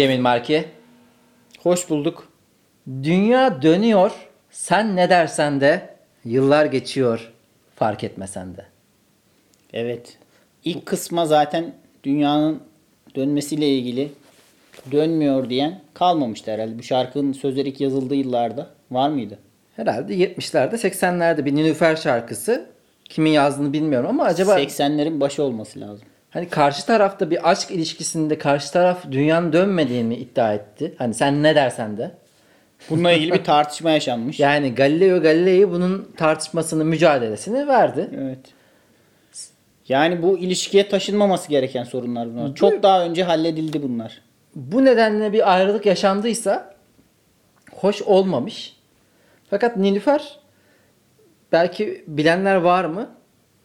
Cemil Marki. Hoş bulduk. Dünya dönüyor. Sen ne dersen de yıllar geçiyor. Fark etmesen de. Evet. İlk kısma zaten dünyanın dönmesiyle ilgili dönmüyor diyen kalmamıştı herhalde. Bu şarkının sözleri ilk yazıldığı yıllarda var mıydı? Herhalde 70'lerde 80'lerde bir Nilüfer şarkısı. Kimin yazdığını bilmiyorum ama acaba 80'lerin başı olması lazım. Hani karşı tarafta bir aşk ilişkisinde karşı taraf dünyanın dönmediğini iddia etti. Hani sen ne dersen de. Bununla ilgili bir tartışma yaşanmış. Yani Galileo Galilei bunun tartışmasını, mücadelesini verdi. Evet. Yani bu ilişkiye taşınmaması gereken sorunlar bunlar. Çok daha önce halledildi bunlar. Bu nedenle bir ayrılık yaşandıysa hoş olmamış. Fakat Nilüfer belki bilenler var mı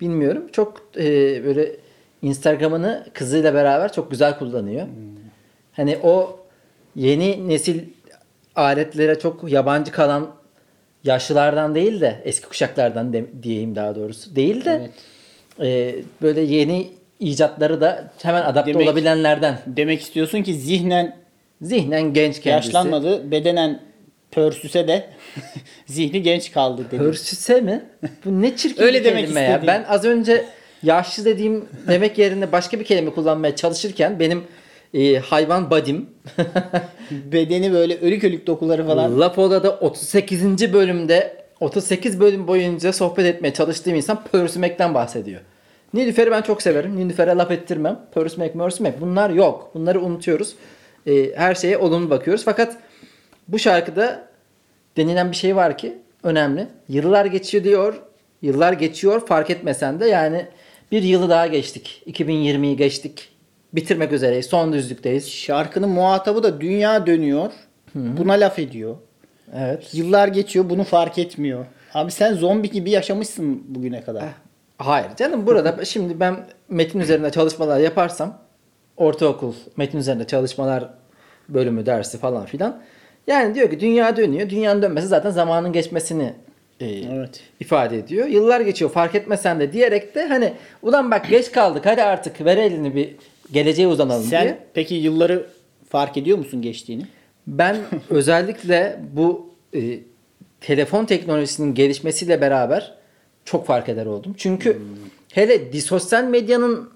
bilmiyorum. Çok e, böyle Instagram'ını kızıyla beraber çok güzel kullanıyor. Hani o yeni nesil aletlere çok yabancı kalan yaşlılardan değil de eski kuşaklardan de, diyeyim daha doğrusu değil de e, böyle yeni icatları da hemen adapte Demek- olabilenlerden. Demek istiyorsun ki zihnen Zihnen genç kendisi. yaşlanmadı, bedenen pörsüse de zihni genç kaldı dedi. Pörsüse mi? Bu ne çirkin Öyle bir demek kelime ya. istediğim. Ben az önce yaşlı dediğim demek yerine başka bir kelime kullanmaya çalışırken benim e, hayvan badim Bedeni böyle ölük ölük dokuları falan. Laf Oda'da 38. bölümde 38 bölüm boyunca sohbet etmeye çalıştığım insan pörsümekten bahsediyor. Nilüfer'i ben çok severim. Nilüfer'e laf ettirmem. Pörsümek, mörsümek bunlar yok. Bunları unutuyoruz. E, her şeye olumlu bakıyoruz. Fakat bu şarkıda denilen bir şey var ki önemli. Yıllar geçiyor diyor. Yıllar geçiyor fark etmesen de yani bir yılı daha geçtik. 2020'yi geçtik. Bitirmek üzereyiz. Son düzlükteyiz. Şarkının muhatabı da dünya dönüyor. Buna laf ediyor. Evet. Yıllar geçiyor bunu fark etmiyor. Abi sen zombi gibi yaşamışsın bugüne kadar. Hayır canım burada şimdi ben metin üzerinde çalışmalar yaparsam ortaokul metin üzerinde çalışmalar bölümü dersi falan filan. Yani diyor ki dünya dönüyor. Dünyanın dönmesi zaten zamanın geçmesini e, Evet. ifade ediyor. Yıllar geçiyor fark etmesen de diyerek de hani ulan bak geç kaldık hadi artık ver elini bir geleceğe uzanalım Sen diye. peki yılları fark ediyor musun geçtiğini? Ben özellikle bu e, telefon teknolojisinin gelişmesiyle beraber çok fark eder oldum. Çünkü hele di- sosyal medyanın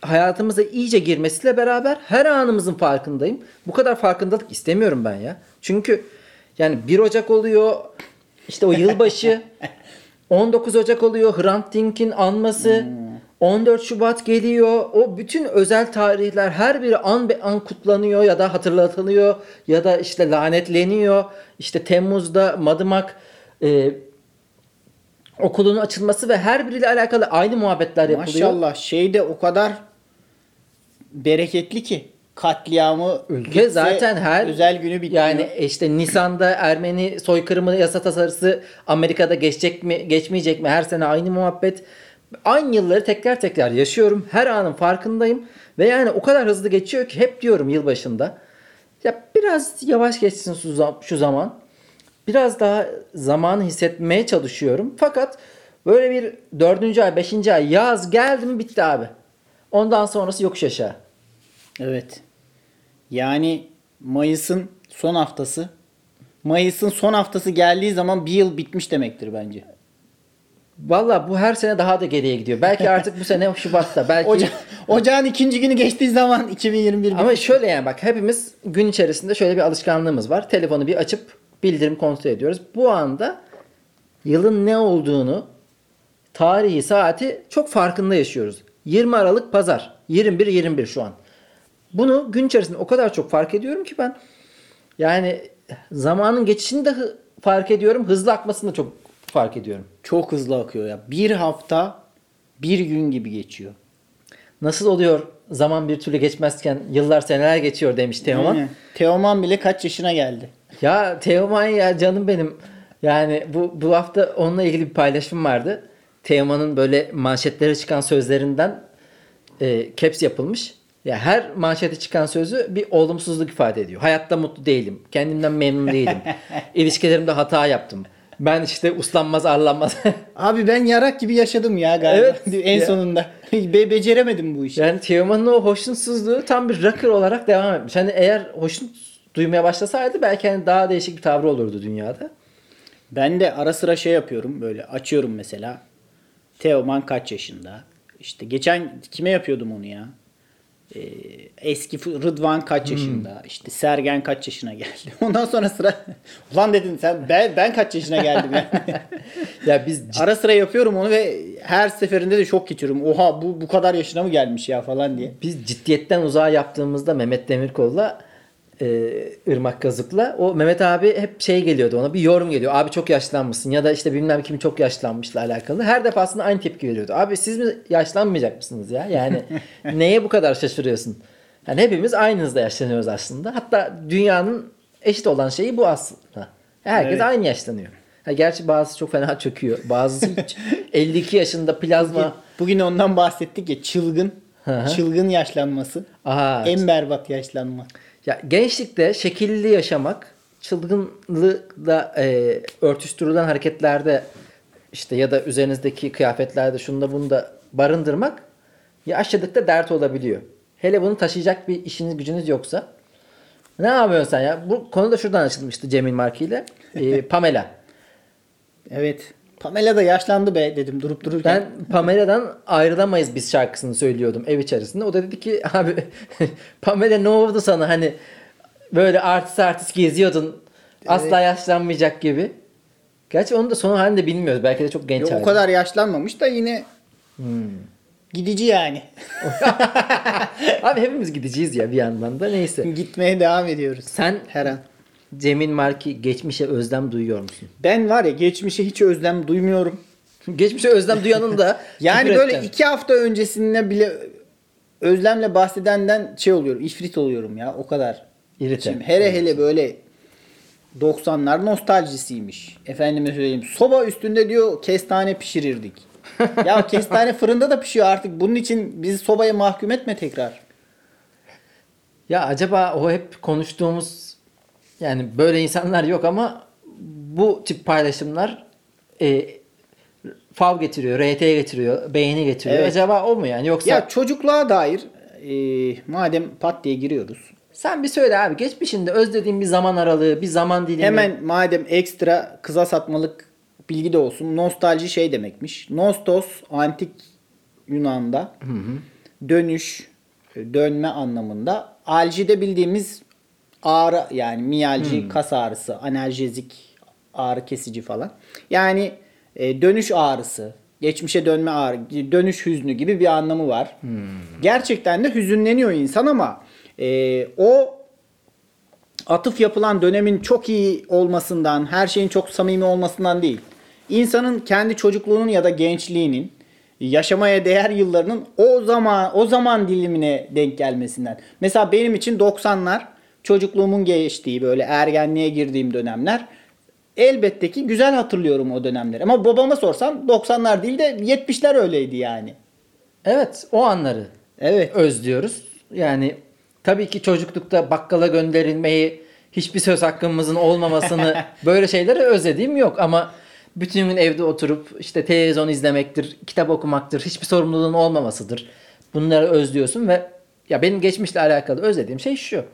hayatımıza iyice girmesiyle beraber her anımızın farkındayım. Bu kadar farkındalık istemiyorum ben ya. Çünkü yani 1 Ocak oluyor işte o yılbaşı 19 Ocak oluyor Hrant Dink'in anması 14 Şubat geliyor. O bütün özel tarihler her biri an be an kutlanıyor ya da hatırlatılıyor ya da işte lanetleniyor. İşte Temmuz'da Madımak e, okulun açılması ve her biriyle alakalı aynı muhabbetler yapılıyor. Maşallah şey de o kadar bereketli ki katliamı Ülke bitse, zaten her özel günü bitiyor. Yani işte Nisan'da Ermeni soykırımı yasa tasarısı Amerika'da geçecek mi geçmeyecek mi her sene aynı muhabbet. Aynı yılları tekrar tekrar yaşıyorum. Her anın farkındayım ve yani o kadar hızlı geçiyor ki hep diyorum yılbaşında. Ya biraz yavaş geçsin şu zaman. Biraz daha zamanı hissetmeye çalışıyorum. Fakat böyle bir dördüncü ay, beşinci ay yaz geldi mi bitti abi. Ondan sonrası yokuş aşağı. Evet. Yani Mayıs'ın son haftası. Mayıs'ın son haftası geldiği zaman bir yıl bitmiş demektir bence. Valla bu her sene daha da geriye gidiyor. Belki artık bu sene Şubat'ta. Belki Oca Ocağın ikinci günü geçtiği zaman 2021 Ama bitmiş. şöyle yani bak hepimiz gün içerisinde şöyle bir alışkanlığımız var. Telefonu bir açıp bildirim kontrol ediyoruz. Bu anda yılın ne olduğunu, tarihi, saati çok farkında yaşıyoruz. 20 Aralık Pazar. 21 21 şu an. Bunu gün içerisinde o kadar çok fark ediyorum ki ben. Yani zamanın geçişini de fark ediyorum. Hızlı akmasını da çok fark ediyorum. Çok hızlı akıyor ya. Bir hafta bir gün gibi geçiyor. Nasıl oluyor zaman bir türlü geçmezken yıllar seneler geçiyor demiş Teoman. Teoman bile kaç yaşına geldi. Ya Teoman ya canım benim. Yani bu bu hafta onunla ilgili bir paylaşım vardı. Teoman'ın böyle manşetlere çıkan sözlerinden e, caps yapılmış. Ya her manşete çıkan sözü bir olumsuzluk ifade ediyor. Hayatta mutlu değilim. Kendimden memnun değilim. İlişkilerimde hata yaptım. Ben işte uslanmaz arlanmaz. Abi ben yarak gibi yaşadım ya galiba. Evet. en Ya. sonunda. Be beceremedim bu işi. yani Teoman'ın o hoşnutsuzluğu tam bir rocker olarak devam etmiş. Hani eğer hoşnut duymaya başlasaydı belki hani daha değişik bir tavrı olurdu dünyada. Ben de ara sıra şey yapıyorum böyle açıyorum mesela. Teoman kaç yaşında? İşte geçen kime yapıyordum onu ya? Ee, eski Rıdvan kaç yaşında? İşte Sergen kaç yaşına geldi? Ondan sonra sıra ulan dedin sen ben, ben kaç yaşına geldim yani. Ya biz cid- Ara sıra yapıyorum onu ve her seferinde de şok geçiriyorum. Oha bu bu kadar yaşına mı gelmiş ya falan diye. biz ciddiyetten uzağa yaptığımızda Mehmet Demirkol'la e, Irmak Kazık'la o Mehmet abi hep şey geliyordu ona bir yorum geliyor. Abi çok yaşlanmışsın ya da işte bilmem kim çok yaşlanmışla alakalı. Her defasında aynı tepki veriyordu. Abi siz mi yaşlanmayacak mısınız ya? Yani neye bu kadar şaşırıyorsun? Yani hepimiz aynı hızda yaşlanıyoruz aslında. Hatta dünyanın eşit olan şeyi bu aslında. Herkes Evet. aynı yaşlanıyor. Ha, gerçi bazısı çok fena çöküyor. Bazısı hiç 52 yaşında plazma. Bugün ondan bahsettik ya çılgın. Çılgın yaşlanması. Aha, En berbat yaşlanma. Ya gençlikte şekilli yaşamak, çılgınlıkla e, örtüştürülen hareketlerde işte ya da üzerinizdeki kıyafetlerde şunda bunu da barındırmak yaşladıkta dert olabiliyor. Hele bunu taşıyacak bir işiniz gücünüz yoksa. Ne yapıyorsun sen ya? Bu konu da şuradan açılmıştı Cemil Marki ile. E, Pamela. Evet. Pamela da yaşlandı be dedim durup dururken. Ben Pamela'dan ayrılamayız biz şarkısını söylüyordum ev içerisinde. O da dedi ki abi Pamela ne oldu sana hani böyle artist artist geziyordun asla yaşlanmayacak gibi. Gerçi onun da sonu halini de bilmiyoruz. Belki de çok genç Ya o hali. kadar yaşlanmamış da yine Hmm. gidici yani. Abi hepimiz gideceğiz ya bir yandan da neyse. Gitmeye devam ediyoruz. Sen Her an. Cemil Marki geçmişe özlem duyuyor musun? Ben var ya geçmişe hiç özlem duymuyorum. Geçmişe özlem duyanın da Yani böyle iki hafta öncesinde bile özlemle bahsedenden şey oluyorum. ifrit oluyorum ya o kadar. İrite. Şimdi hele hele böyle 90'lar nostaljisiymiş. Efendime söyleyeyim. Soba üstünde diyor kestane pişirirdik. ya kestane fırında da pişiyor artık. Bunun için bizi sobaya mahkum etme tekrar. Ya acaba o hep konuştuğumuz yani böyle insanlar yok ama bu tip paylaşımlar e, fav getiriyor, RT getiriyor, beğeni getiriyor. Evet. Acaba o mu yani yoksa Ya çocukluğa dair e, madem pat diye giriyoruz. sen bir söyle abi geçmişinde özlediğin bir zaman aralığı, bir zaman dilimi. Hemen madem ekstra kıza satmalık bilgi de olsun. Nostalji şey demekmiş. Nostos antik Yunan'da dönüş, dönme anlamında. Alji de bildiğimiz ağrı yani miyalji, kas ağrısı, analjezik, ağrı kesici falan. Yani e, dönüş ağrısı, geçmişe dönme ağrı, dönüş hüznü gibi bir anlamı var. Gerçekten de hüzünleniyor insan ama e, o atıf yapılan dönemin çok iyi olmasından, her şeyin çok samimi olmasından değil. İnsanın kendi çocukluğunun ya da gençliğinin yaşamaya değer yıllarının o zaman o zaman dilimine denk gelmesinden. Mesela benim için 90'lar çocukluğumun geçtiği böyle ergenliğe girdiğim dönemler. Elbette ki güzel hatırlıyorum o dönemleri. Ama babama sorsam 90'lar değil de 70'ler öyleydi yani. Evet, o anları Evet. özlüyoruz. Yani tabii ki çocuklukta bakkala gönderilmeyi, hiçbir söz hakkımızın olmamasını böyle şeyleri özlediğim yok ama bütün gün evde oturup işte televizyon izlemektir, kitap okumaktır, hiçbir sorumluluğun olmamasıdır. Bunları özlüyorsun ve ya benim geçmişle alakalı özlediğim şey şu.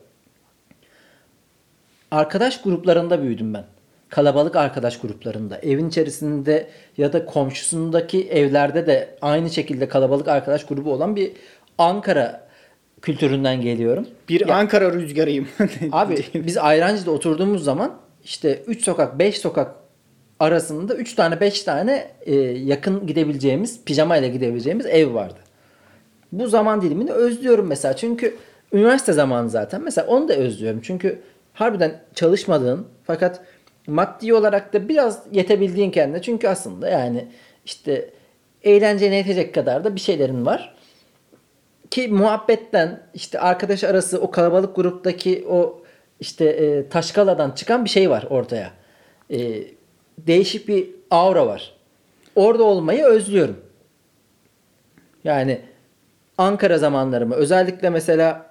Arkadaş gruplarında büyüdüm ben. Kalabalık arkadaş gruplarında. Evin içerisinde ya da komşusundaki evlerde de aynı şekilde kalabalık arkadaş grubu olan bir Ankara kültüründen geliyorum. Bir Ya- Ankara rüzgarıyım. Abi biz Ayrancı'da oturduğumuz zaman işte 3 sokak 5 sokak arasında 3 tane 5 tane e, yakın gidebileceğimiz pijama ile gidebileceğimiz ev vardı. Bu zaman dilimini özlüyorum mesela. Çünkü üniversite zamanı zaten. Mesela onu da özlüyorum. Çünkü harbiden çalışmadığın fakat maddi olarak da biraz yetebildiğin kendine. Çünkü aslında yani işte eğlencene yetecek kadar da bir şeylerin var ki muhabbetten işte arkadaş arası o kalabalık gruptaki o işte e, taşkaladan çıkan bir şey var ortaya. E, değişik bir aura var. Orada olmayı özlüyorum. Yani Ankara zamanlarımı özellikle mesela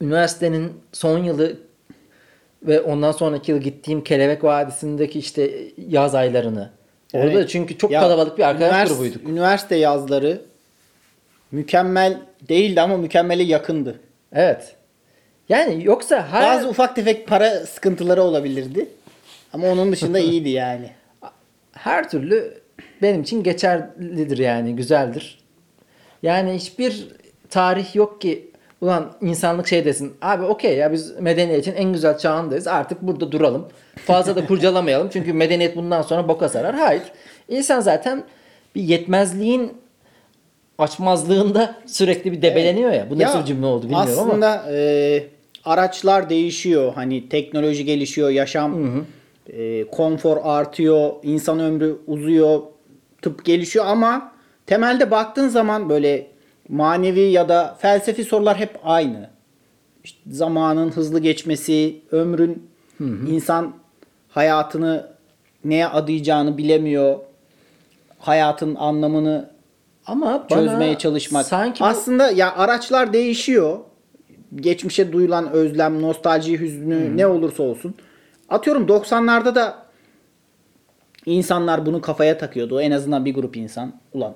üniversitenin son yılı ve ondan sonraki yıl gittiğim Kelebek Vadisi'ndeki işte yaz aylarını. Orada Evet. çünkü çok Ya, kalabalık bir arkadaş ünivers- grubuyduk. Üniversite yazları mükemmel değildi ama mükemmele yakındı. Evet. Yani yoksa her Bazı ufak tefek para sıkıntıları olabilirdi. Ama onun dışında iyiydi yani. her türlü benim için geçerlidir yani güzeldir. Yani hiçbir tarih yok ki ulan insanlık şey desin. Abi okey ya biz medeniyetin en güzel çağındayız. Artık burada duralım. Fazla da kurcalamayalım. Çünkü medeniyet bundan sonra boka sarar. Hayır. İnsan zaten bir yetmezliğin açmazlığında sürekli bir debeleniyor ya. Bu nasıl Ya, cümle oldu bilmiyorum ama. aslında e, araçlar değişiyor. Hani teknoloji gelişiyor, yaşam e, konfor artıyor, insan ömrü uzuyor, tıp gelişiyor ama temelde baktığın zaman böyle manevi ya da felsefi sorular hep aynı. İşte zamanın hızlı geçmesi, ömrün insan hayatını neye adayacağını bilemiyor. Hayatın anlamını ama çözmeye çalışmak. Sanki bu- Aslında ya araçlar değişiyor. Geçmişe duyulan özlem, nostalji, hüznü ne olursa olsun. Atıyorum 90'larda da insanlar bunu kafaya takıyordu. En azından bir grup insan. Ulan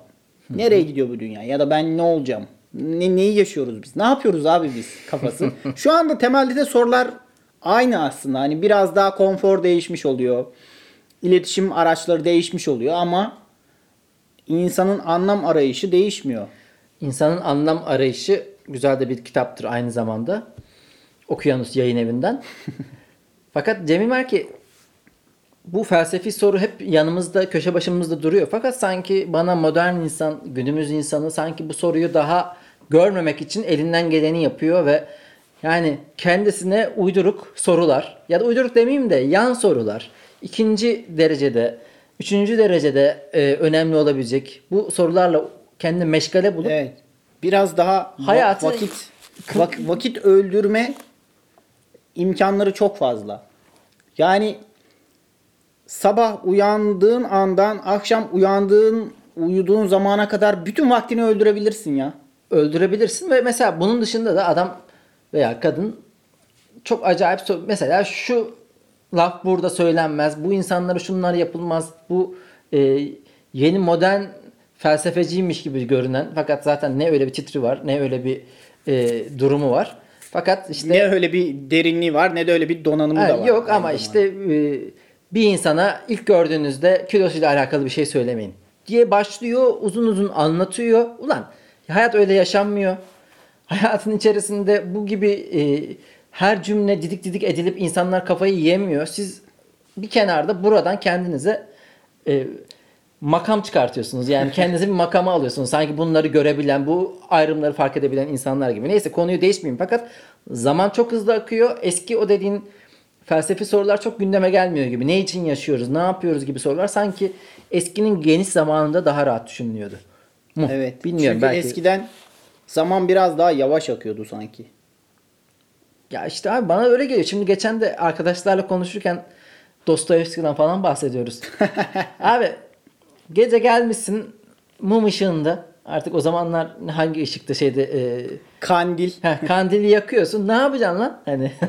nereye gidiyor bu dünya? Ya da ben ne olacağım? Ne, neyi yaşıyoruz biz? Ne yapıyoruz abi biz kafası? Şu anda temelde de sorular aynı aslında. Hani biraz daha konfor değişmiş oluyor. İletişim araçları değişmiş oluyor ama insanın anlam arayışı değişmiyor. İnsanın anlam arayışı güzel de bir kitaptır aynı zamanda. Okyanus yayın evinden. Fakat Cemil Merki bu felsefi soru hep yanımızda, köşe başımızda duruyor. Fakat sanki bana modern insan, günümüz insanı sanki bu soruyu daha görmemek için elinden geleni yapıyor ve yani kendisine uyduruk sorular ya da uyduruk demeyeyim de yan sorular. ikinci derecede, üçüncü derecede e, önemli olabilecek bu sorularla kendini meşgale bulup Evet. Biraz daha Hayatı- vakit vak- vakit öldürme imkanları çok fazla. Yani sabah uyandığın andan akşam uyandığın uyuduğun zamana kadar bütün vaktini öldürebilirsin ya. öldürebilirsin ve mesela bunun dışında da adam veya kadın çok acayip mesela şu laf burada söylenmez. Bu insanlara şunlar yapılmaz. Bu e, yeni modern felsefeciymiş gibi görünen fakat zaten ne öyle bir titri var ne öyle bir e, durumu var. Fakat işte Ne öyle bir derinliği var ne de öyle bir donanımı Ha, da var. Yok ama işte e, bir insana ilk gördüğünüzde kilosuyla alakalı bir şey söylemeyin diye başlıyor uzun uzun anlatıyor. Ulan hayat öyle yaşanmıyor. Hayatın içerisinde bu gibi e, her cümle didik didik edilip insanlar kafayı yemiyor. Siz bir kenarda buradan kendinize e, makam çıkartıyorsunuz. Yani kendinize bir makama alıyorsunuz. Sanki bunları görebilen, bu ayrımları fark edebilen insanlar gibi. Neyse konuyu değişmeyeyim. Fakat zaman çok hızlı akıyor. Eski o dediğin felsefi sorular çok gündeme gelmiyor gibi. Ne için yaşıyoruz, ne yapıyoruz gibi sorular sanki eskinin geniş zamanında daha rahat düşünülüyordu. Mu? Evet. Bilmiyorum Çünkü belki. eskiden zaman biraz daha yavaş akıyordu sanki. Ya işte abi bana öyle geliyor. Şimdi geçen de arkadaşlarla konuşurken Dostoyevski'den falan bahsediyoruz. abi gece gelmişsin mum ışığında artık o zamanlar hangi ışıkta şeyde e, Kandil. heh, kandili yakıyorsun. Ne yapacaksın lan? Hani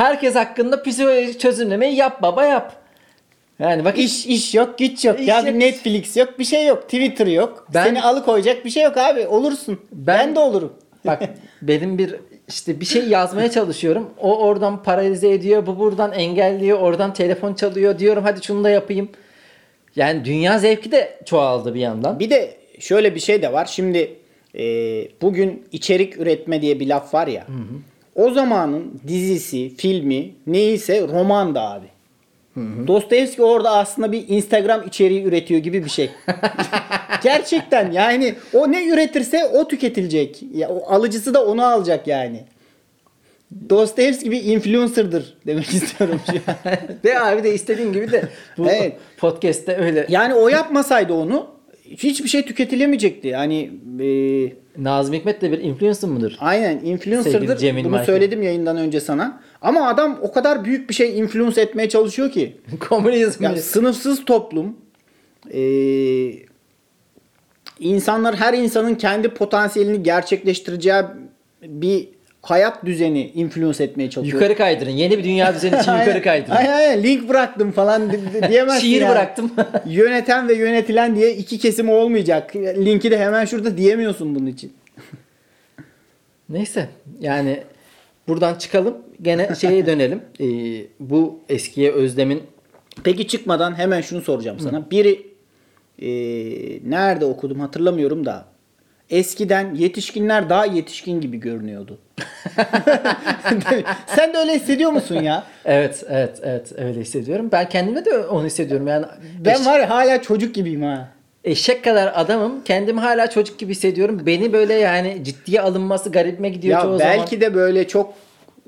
herkes hakkında psikolojik çözümlemeyi yap baba yap. Yani bak İş iş yok, güç yok. İş ya yok. bir Netflix yok, bir şey yok. Twitter yok. Ben- Seni alıkoyacak bir şey yok abi. Olursun. Ben, Ben- de olurum. Bak benim bir işte bir şey yazmaya çalışıyorum. O oradan paralize ediyor. Bu buradan engelliyor. Oradan telefon çalıyor. Diyorum hadi şunu da yapayım. Yani dünya zevki de çoğaldı bir yandan. Bir de şöyle bir şey de var. Şimdi e, bugün içerik üretme diye bir laf var ya. O zamanın dizisi, filmi neyse roman da abi. Dostoyevski orada aslında bir Instagram içeriği üretiyor gibi bir şey. Gerçekten yani o ne üretirse o tüketilecek. Ya, o alıcısı da onu alacak yani. Dostoyevski bir influencer'dır demek istiyorum. Ve abi de istediğin gibi de bu Evet. podcast'te öyle. yani o yapmasaydı onu hiçbir şey tüketilemeyecekti. Yani e, Nazım Hikmet de bir influencer mıdır? aynen Sevgili influencer'dır. Cemil Bunu Market. söyledim yayından önce sana. Ama adam o kadar büyük bir şey influence etmeye çalışıyor ki. Komünizm. Ya sınıfsız toplum e, insanlar her insanın kendi potansiyelini gerçekleştireceği bir hayat düzeni influence etmeye çalışıyor. Yukarı kaydırın. Yeni bir dünya düzeni için yukarı kaydırın. Aynen aynen. Link bıraktım falan di- di- diyemezsin Şiir yani. bıraktım. Yöneten ve yönetilen diye iki kesim olmayacak. Linki de hemen şurada diyemiyorsun bunun için. Neyse yani buradan çıkalım. Gene şeye dönelim. Ee, bu eskiye özlemin Peki çıkmadan hemen şunu soracağım sana. Biri e, nerede okudum hatırlamıyorum da eskiden yetişkinler daha yetişkin gibi görünüyordu. Sen de öyle hissediyor musun ya? Evet, evet, evet öyle hissediyorum. Ben kendime de onu hissediyorum. Yani Ben eş- var ya hala çocuk gibiyim ha. eşek kadar adamım. Kendimi hala çocuk gibi hissediyorum. Beni böyle yani ciddiye alınması garibime gidiyor Ya çoğu belki zaman. de böyle çok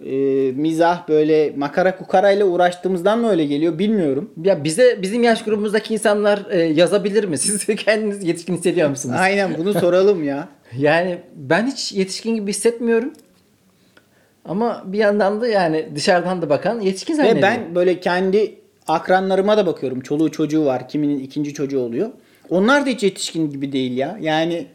e, mizah böyle makara kukarayla uğraştığımızdan mı öyle geliyor bilmiyorum. Ya bize bizim yaş grubumuzdaki insanlar e, yazabilir mi? Siz kendiniz yetişkin hissediyor musunuz? Aynen bunu soralım ya. Yani ben hiç yetişkin gibi hissetmiyorum. Ama bir yandan da yani dışarıdan da bakan yetişkin zannediyor. Ve ben böyle kendi akranlarıma da bakıyorum. Çoluğu çocuğu var. Kiminin ikinci çocuğu oluyor. Onlar da hiç yetişkin gibi değil ya. Yani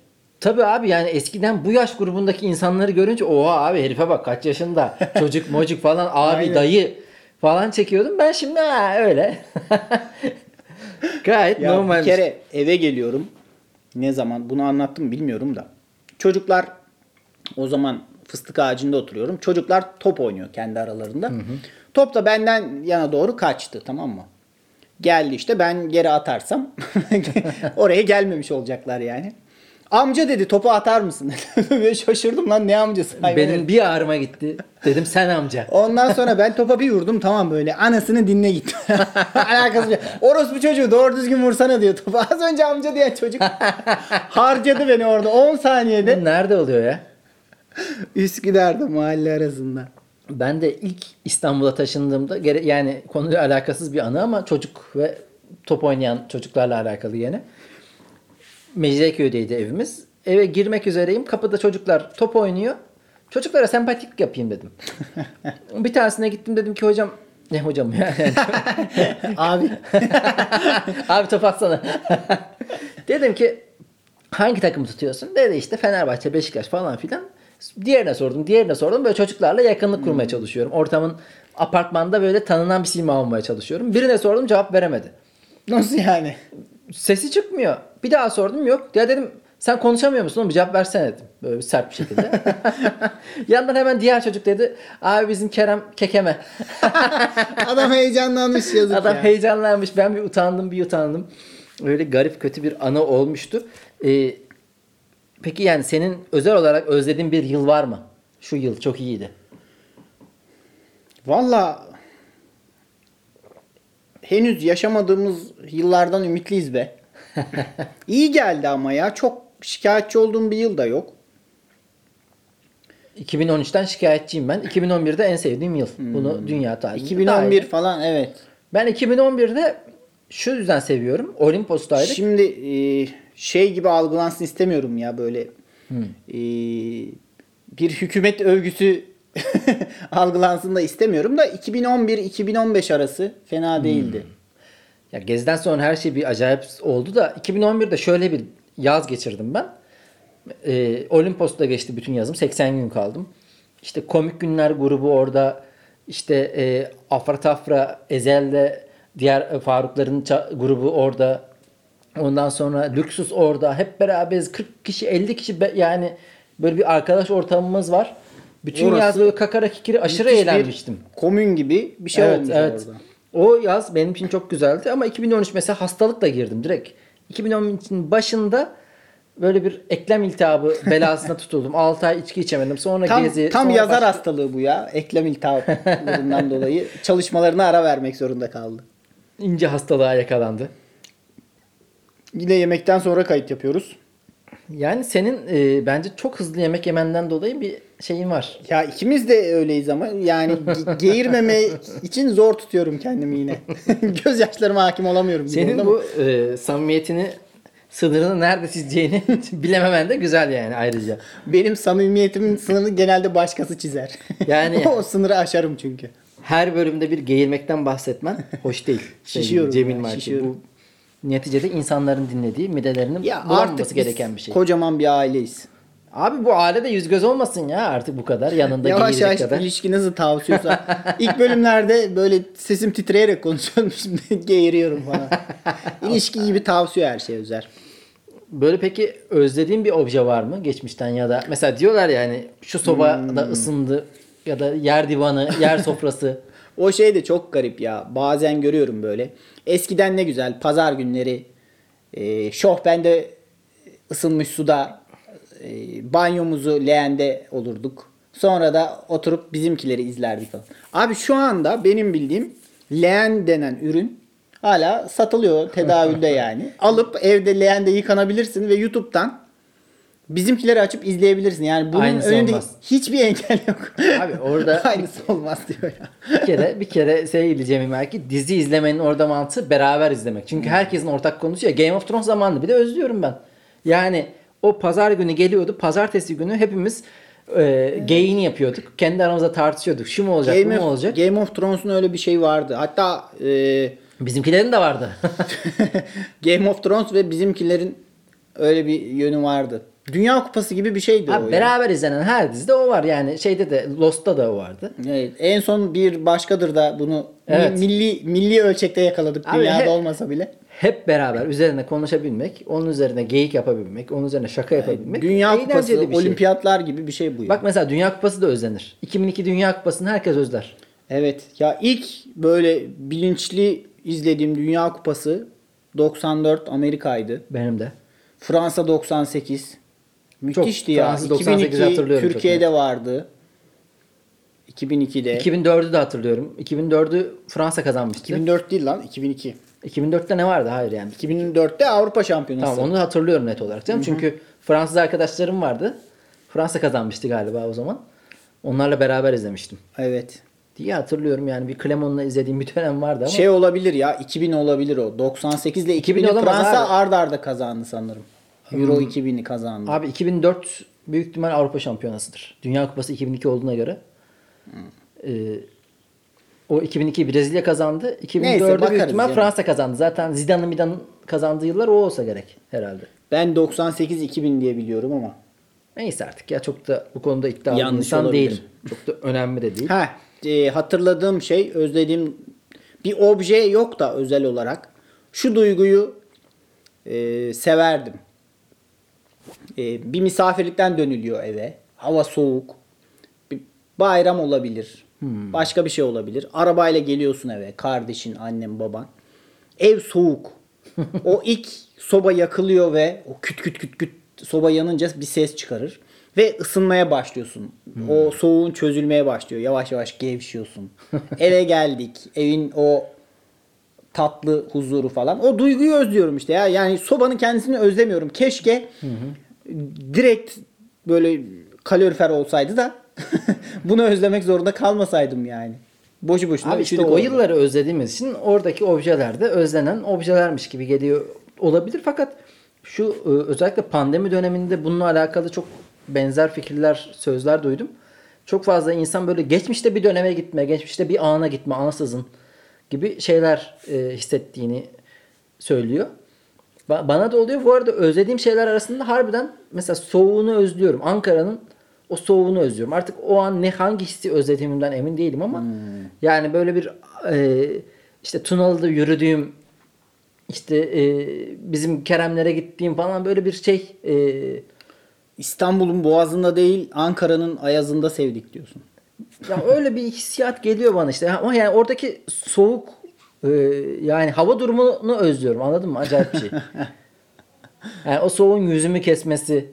Tabii abi yani eskiden bu yaş grubundaki insanları görünce oha abi herife bak kaç yaşında çocuk mocuk falan abi Aynen. dayı falan çekiyordum. Ben şimdi ha, öyle. Gayet ya normal. bir kere eve geliyorum. Ne zaman bunu anlattım bilmiyorum da. Çocuklar o zaman fıstık ağacında oturuyorum. Çocuklar top oynuyor kendi aralarında. Top da benden yana doğru kaçtı tamam mı? Geldi işte ben geri atarsam oraya gelmemiş olacaklar yani. Amca dedi topu atar mısın? Ve şaşırdım lan ne amcası? hayvan herif. Benim bir ağrıma gitti. Dedim sen amca. Ondan sonra ben topa bir vurdum tamam böyle anasını dinle git. Alakası yok. Orospu çocuğu doğru düzgün vursana diyor topa. Az önce amca diye çocuk harcadı beni orada 10 saniyede. Bu nerede oluyor ya? Üsküdar'da mahalle arasında. Ben de ilk İstanbul'a taşındığımda yani konuyla alakasız bir anı ama çocuk ve top oynayan çocuklarla alakalı yine. Mecidiyeköy'deydi evimiz. Eve girmek üzereyim. Kapıda çocuklar top oynuyor. Çocuklara sempatik yapayım dedim. bir tanesine gittim dedim ki hocam ne hocam ya? Abi Abi top atsana. dedim ki hangi takımı tutuyorsun? Dedi işte Fenerbahçe, Beşiktaş falan filan. Diğerine sordum, diğerine sordum. Böyle çocuklarla yakınlık kurmaya çalışıyorum. Ortamın apartmanda böyle tanınan bir sima olmaya çalışıyorum. Birine sordum cevap veremedi. nasıl yani? Sesi çıkmıyor. Bir daha sordum yok. Ya dedim sen konuşamıyor musun oğlum bir cevap versene dedim. Böyle bir sert bir şekilde. Yandan hemen diğer çocuk dedi. Abi bizim Kerem kekeme. Adam heyecanlanmış yazık Adam ya. heyecanlanmış. Ben bir utandım bir utandım. Öyle garip kötü bir anı olmuştu. Ee, peki yani senin özel olarak özlediğin bir yıl var mı? Şu yıl çok iyiydi. Valla henüz yaşamadığımız yıllardan ümitliyiz be. İyi geldi ama ya. Çok şikayetçi olduğum bir yıl da yok. 2013'ten şikayetçiyim ben. 2011'de en sevdiğim yıl. Bunu dünya tarihinde. 2011 dahil. falan evet. Ben 2011'de şu yüzden seviyorum. Olimpos'taydık. Şimdi e, şey gibi algılansın istemiyorum ya böyle e, bir hükümet övgüsü algılansın da istemiyorum da 2011-2015 arası fena değildi. Ya Gezi'den sonra her şey bir acayip oldu da 2011'de şöyle bir yaz geçirdim ben. Ee, Olimpos'ta geçti bütün yazım. 80 gün kaldım. İşte Komik Günler grubu orada. İşte e, Afra Tafra, Ezel'de diğer e, Farukların grubu orada. Ondan sonra Lüksus orada. Hep beraberiz. 40 kişi 50 kişi be- yani böyle bir arkadaş ortamımız var. Bütün Orası yaz böyle kakara kikiri aşırı eğlenmiştim. Komün gibi bir şey evet, olmuş evet. orada. O yaz benim için çok güzeldi ama 2013 mesela hastalıkla girdim direkt. 2013'ün başında böyle bir eklem iltihabı belasına tutuldum. 6 ay içki içemedim. Sonra Tam, gezi. tam sonra yazar başka- hastalığı bu ya. Eklem iltihaplarından dolayı çalışmalarına ara vermek zorunda kaldı. ince hastalığa yakalandı. Yine yemekten sonra kayıt yapıyoruz. Yani senin e, bence çok hızlı yemek yemenden dolayı bir şeyin var. Ya ikimiz de öyleyiz ama yani ge- geğirmeme için zor tutuyorum kendimi yine. Gözyaşlarıma hakim olamıyorum. Senin bu e, samimiyetini sınırını nerede çizeceğini bilememen de güzel yani ayrıca. Benim samimiyetimin sınırını genelde başkası çizer. Yani- o sınırı aşarım çünkü. Her bölümde bir geğirmekten bahsetmen hoş değil. Şişiyorum Cemil ya, Marki. şişiyorum. Bu neticede insanların dinlediği, midelerinin Ya biz gereken bir şey. kocaman bir aileyiz. Abi bu ailede yüz göz olmasın ya artık bu kadar yanında Yavaş yavaş kadar. ilişki nasıl tavsiyorsa. İlk bölümlerde böyle sesim titreyerek konuşuyorum. Şimdi geğiriyorum falan. İlişki gibi tavsiyor her şey Özer. Böyle peki özlediğin bir obje var mı geçmişten ya da mesela diyorlar ya hani şu soba Hmm. da ısındı ya da yer divanı, yer sofrası. O şey de çok garip ya. Bazen görüyorum böyle. Eskiden ne güzel pazar günleri e, şofbende ısınmış suda e, banyomuzu leğende olurduk. Sonra da oturup bizimkileri izlerdik falan. Abi şu anda benim bildiğim leğen denen ürün hala satılıyor tedavülde yani. Alıp evde leğende yıkanabilirsin ve YouTube'dan bizimkileri açıp izleyebilirsin. Yani bunun Aynısı önünde olmaz. hiçbir engel yok. Abi orada- aynısı olmaz diyor ya. bir kere bir kere sevgili Cemil belki dizi izlemenin orada mantığı beraber izlemek. Hmm. Çünkü herkesin ortak konusu ya Game of Thrones zamanında bir de özlüyorum ben. Yani o pazar günü geliyordu. Pazartesi günü hepimiz e, geyini yapıyorduk. Kendi aramızda tartışıyorduk. Şu mu olacak, bu Game mu of, olacak? Game of Thrones'un öyle bir şey vardı. Hatta e, Bizimkilerin de vardı. Game of Thrones ve bizimkilerin öyle bir yönü vardı. Dünya Kupası gibi bir şeydi o. Abi ya. beraber izlenen her dizide o var. Yani şeyde de Lost'ta da o vardı. Evet, en son bir başkadır da bunu Evet. milli milli ölçekte yakaladık Abi dünyada hep- olmasa bile. Hep beraber üzerine konuşabilmek, onun üzerine geyik yapabilmek, onun üzerine şaka yapabilmek. Dünya Kupası, bir şey. olimpiyatlar gibi bir şey bu. ya. Bak mesela Dünya Kupası da özlenir. 2002 Dünya Kupası'nı herkes özler. Evet. Ya ilk böyle bilinçli izlediğim Dünya Kupası 94 Amerika'ydı. Benim de. Fransa 98. Müthişti ya. Fransız 98'i 2002 hatırlıyorum çok Türkiye'de vardı. 2002'de. 2004'ü de hatırlıyorum. 2004'ü Fransa kazanmıştı. 2004 değil lan 2002. 2004'te ne vardı? Hayır yani. 2004'te Avrupa Şampiyonası. Tamam onu hatırlıyorum net olarak canım. Çünkü Fransız arkadaşlarım vardı. Fransa kazanmıştı galiba o zaman. Onlarla beraber izlemiştim. Evet. Diye hatırlıyorum yani bir Clemon'la izlediğim bir dönem vardı ama. Şey olabilir ya 2000 olabilir o. 98 ile 2000 2000'i olamaz Fransa abi. ard arda kazandı sanırım. Euro 2000'i kazandı. Abi 2004 büyük ihtimal Avrupa Şampiyonası'dır. Dünya Kupası 2002 olduğuna göre. Ee, o 2002 Brezilya kazandı. 2004'ü büyük ihtimal yani. Fransa kazandı. Zaten Zidane'ın Midan'ın kazandığı yıllar o olsa gerek herhalde. Ben 98-2000 diye biliyorum ama. Neyse artık ya çok da bu konuda iddialı Yanlış insan olabilir. değilim. Çok da önemli de değil. Ha, e, hatırladığım şey, özlediğim bir obje yok da özel olarak. Şu duyguyu e, severdim. E, bir misafirlikten dönülüyor eve. Hava soğuk. Bir bayram olabilir. Başka bir şey olabilir. Arabayla geliyorsun eve. Kardeşin, annen, baban. Ev soğuk. o ilk soba yakılıyor ve o küt küt küt küt soba yanınca bir ses çıkarır. Ve ısınmaya başlıyorsun. O soğuğun çözülmeye başlıyor. Yavaş yavaş gevşiyorsun. Eve geldik. Evin o tatlı huzuru falan. O duyguyu özlüyorum işte ya. Yani sobanın kendisini özlemiyorum. Keşke direkt böyle kalorifer olsaydı da bunu özlemek zorunda kalmasaydım yani. Boşu boşuna Abi işte o orada. yılları özlediğimiz için oradaki objeler de özlenen objelermiş gibi geliyor olabilir. Fakat şu e, özellikle pandemi döneminde bununla alakalı çok benzer fikirler, sözler duydum. Çok fazla insan böyle geçmişte bir döneme gitme, geçmişte bir ana gitme, ansızın gibi şeyler e, hissettiğini söylüyor. Ba- Bana da oluyor. Bu arada özlediğim şeyler arasında harbiden mesela soğuğunu özlüyorum. Ankara'nın o soğuğunu özlüyorum. Artık o an ne hangi hissi özlediğimden emin değilim ama yani böyle bir e, işte Tunalı'da yürüdüğüm işte e, bizim Keremlere gittiğim falan böyle bir şey e, İstanbul'un boğazında değil Ankara'nın ayazında sevdik diyorsun. ya öyle bir hissiyat geliyor bana işte. Ama yani oradaki soğuk e, yani hava durumunu özlüyorum. Anladın mı? Acayip bir şey. Yani o soğuğun yüzümü kesmesi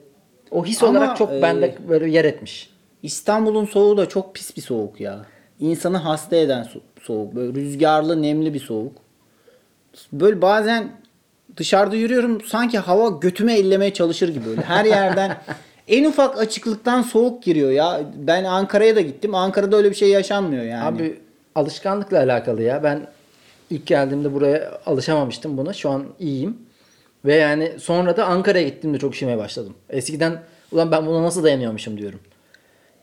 o his Ama, olarak çok e, bende böyle yer etmiş. İstanbul'un soğuğu da çok pis bir soğuk ya. İnsanı hasta eden so- soğuk. Böyle rüzgarlı, nemli bir soğuk. Böyle bazen dışarıda yürüyorum sanki hava götüme ellemeye çalışır gibi böyle. Her yerden en ufak açıklıktan soğuk giriyor ya. Ben Ankara'ya da gittim. Ankara'da öyle bir şey yaşanmıyor yani. Abi alışkanlıkla alakalı ya. Ben ilk geldiğimde buraya alışamamıştım buna. Şu an iyiyim. Ve yani sonra da Ankara'ya gittiğimde çok üşümeye başladım. Eskiden ulan ben buna nasıl dayanıyormuşum diyorum.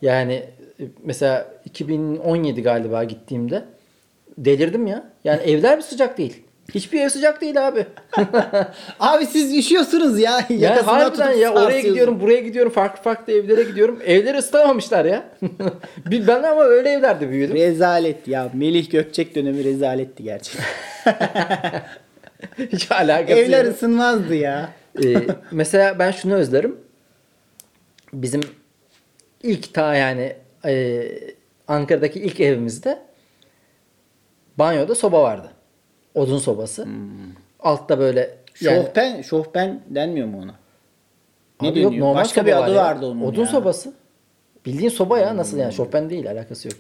Yani e, mesela 2017 galiba gittiğimde delirdim ya. Yani evler bir sıcak değil. Hiçbir ev sıcak değil abi. Abi siz üşüyorsunuz ya. Yani harbiden ya oraya gidiyorum buraya gidiyorum farklı farklı evlere gidiyorum. Evleri ısıtamamışlar ya. Ben ama öyle evlerde büyüdüm. Rezalet ya. Melih Gökçek dönemi rezaletti gerçekten. Hiç alakası Evler yok. ısınmazdı ya. Ee, mesela ben şunu özlerim. Bizim ilk ta yani e, Ankara'daki ilk evimizde banyoda soba vardı. Odun sobası. Altta böyle yani, Şohben, şohben denmiyor mu ona? Ne Abi yok, deniyor? normal Başka bir adı ya. vardı onun Odun ya. sobası. Bildiğin soba ya nasıl yani şofben değil alakası yok.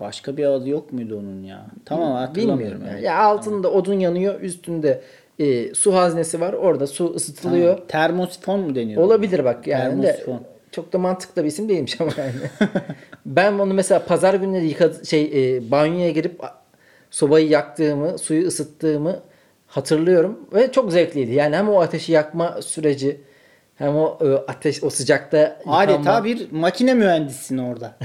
Başka bir adı yok muydu onun ya? Tamam hatırlamıyorum. Bilmiyorum yani. Ya altında odun yanıyor, üstünde e, su haznesi var. Orada su ısıtılıyor. Tamam. Termosifon mu deniyor? Olabilir bak yani de Termosifon. çok da mantıklı bir isim değilmiş ama yani. ben onu mesela pazar günleri yıkadı, şey e, banyoya girip sobayı yaktığımı, suyu ısıttığımı hatırlıyorum ve çok zevkliydi. Yani hem o ateşi yakma süreci hem o e, ateş o sıcakta yıkanma. Adeta bir makine mühendisisin orada.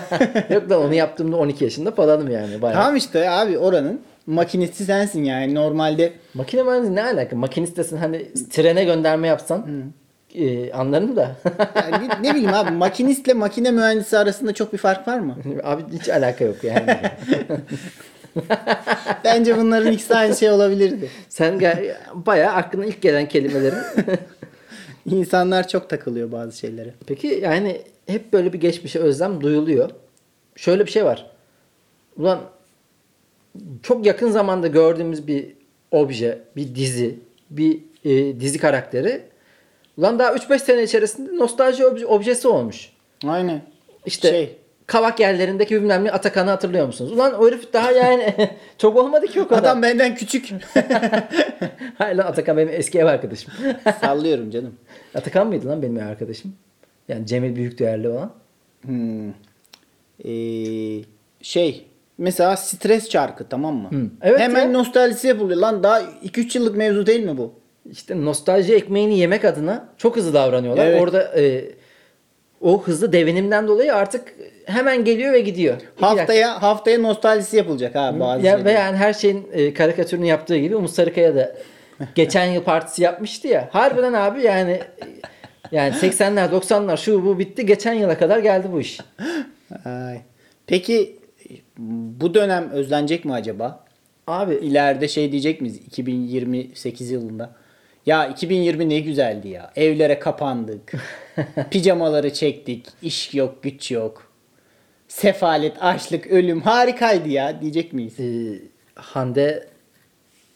Yok da onu yaptığımda 12 yaşında falanım yani bayağı. tamam işte abi oranın makinesi sensin yani. Normalde Makine mühendisi ne alaka? Makinistesin hani trene gönderme yapsan e, anlarım da. yani ne, ne bileyim abi makinistle makine mühendisi arasında çok bir fark var mı? Abi hiç alaka yok yani. Bence bunların ikisi aynı şey olabilirdi. Sen gel, bayağı aklına ilk gelen kelimelerin. İnsanlar çok takılıyor bazı şeylere. Peki yani hep böyle bir geçmişe özlem duyuluyor. Şöyle bir şey var. Ulan çok yakın zamanda gördüğümüz bir obje, bir dizi, bir e, dizi karakteri ulan daha 3-5 sene içerisinde nostalji obje- objesi olmuş. Aynen. İşte Şey. kavak yerlerindeki bilmem ne Atakan'ı hatırlıyor musunuz? Ulan o herif daha yani çok olmadı ki o kadar. Adam benden küçük. Hayır lan Atakan benim eski ev arkadaşım. Sallıyorum canım. Atakan mıydı lan benim arkadaşım? Yani Cemil Büyük Değerli olan. Hmm. Ee, şey mesela stres çarkı tamam mı? Hı. Evet Hemen ya. nostaljisi yapılıyor. Lan daha 2-3 yıllık mevzu değil mi bu? İşte nostalji ekmeğini yemek adına çok hızlı davranıyorlar. Evet. Orada e, o hızlı devinimden dolayı artık hemen geliyor ve gidiyor. Haftaya haftaya nostaljisi yapılacak ha bazı ya, şeyler. ve yani her şeyin e, karikatürünü yaptığı gibi Umut Sarıkaya da geçen yıl partisi yapmıştı ya. Harbiden abi yani yani 80'ler 90'lar şu bu bitti. Geçen yıla kadar geldi bu iş. Ay. Peki bu dönem özlenecek mi acaba? Abi İleride şey diyecek miyiz 2028 yılında? Ya 2020 ne güzeldi ya. Evlere kapandık. Pijamaları çektik. İş yok, güç yok. Sefalet, açlık, ölüm harikaydı ya diyecek miyiz? e, Hande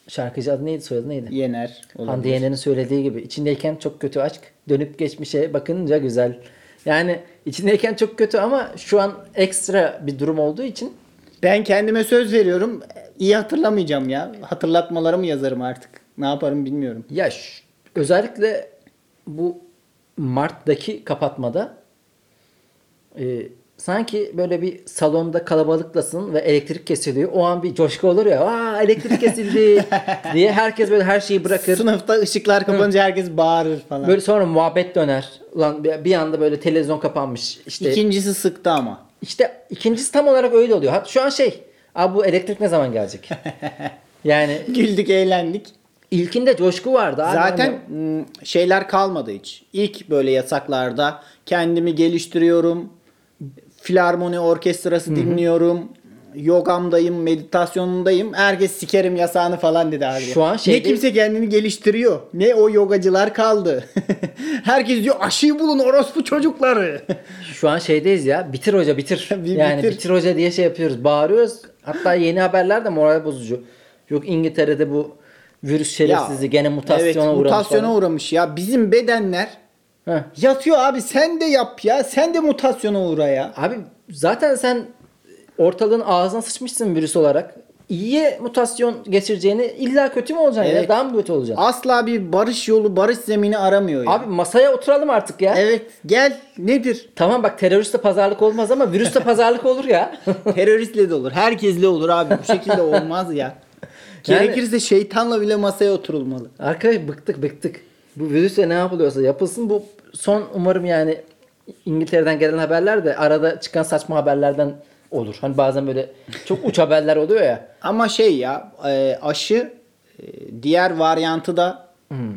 şarkıcı adı neydi soyadı neydi? Yener. Hande olabilir. Yener'in söylediği gibi içindeyken çok kötü aşk dönüp geçmişe bakınca güzel. Yani içindeyken çok kötü ama şu an ekstra bir durum olduğu için Ben kendime söz veriyorum. İyi hatırlamayacağım ya. Hatırlatmalarımı yazarım artık. Ne yaparım bilmiyorum. ya ş- özellikle bu Mart'taki kapatmada e, sanki böyle bir salonda kalabalıklasın ve elektrik kesiliyor. O an bir coşku olur ya. Aa elektrik kesildi diye herkes böyle her şeyi bırakır. Sınıfta ışıklar kapanınca herkes bağırır falan. Böyle sonra muhabbet döner. Ulan bir anda böyle televizyon kapanmış. İşte İkincisi sıktı ama. İşte ikincisi tam olarak öyle oluyor. Hatta şu an şey, abi bu elektrik ne zaman gelecek? yani Güldük, eğlendik. ilkinde coşku vardı. Abi Zaten Hani- şeyler kalmadı hiç. İlk böyle yasaklarda kendimi geliştiriyorum. Filarmoni orkestrası dinliyorum. Yogamdayım, meditasyonundayım. Herkes sikerim yasağını falan dedi abi. Şu an ne şeyde- kimse kendini geliştiriyor. Ne o yogacılar kaldı. Herkes diyor aşıyı bulun orospu çocukları. şu an şeydeyiz ya. Bitir hoca bitir. Bir yani bitir. bitir. hoca diye şey yapıyoruz. Bağırıyoruz. Hatta yeni haberler de moral bozucu. Yok İngiltere'de bu virüs şerefsizi gene mutasyona evet, uğramış. mutasyona falan. uğramış ya. Bizim bedenler Heh. yatıyor abi sen de yap ya. Sen de mutasyona uğra ya. Abi zaten sen ortalığın ağzına sıçmışsın virüs olarak. İyiye mutasyon geçireceğini illa kötü mü olacaksın Evet. ya? Daha mı kötü olacaksın? Asla bir barış yolu, barış zemini aramıyor ya. Abi masaya oturalım artık ya. Evet gel nedir? Tamam bak teröristle pazarlık olmaz ama virüsle pazarlık olur ya. Teröristle de olur. Herkesle olur abi. Bu şekilde olmaz ya. Yani- Gerekirse şeytanla bile masaya oturulmalı. Arkadaş bıktık bıktık. Bu virüsle ne yapılıyorsa yapılsın. Bu son umarım yani İngiltere'den gelen haberler de arada çıkan saçma haberlerden olur. Hani bazen böyle çok uç haberler oluyor ya. Ama şey ya e, aşı E, diğer varyantı da Hmm.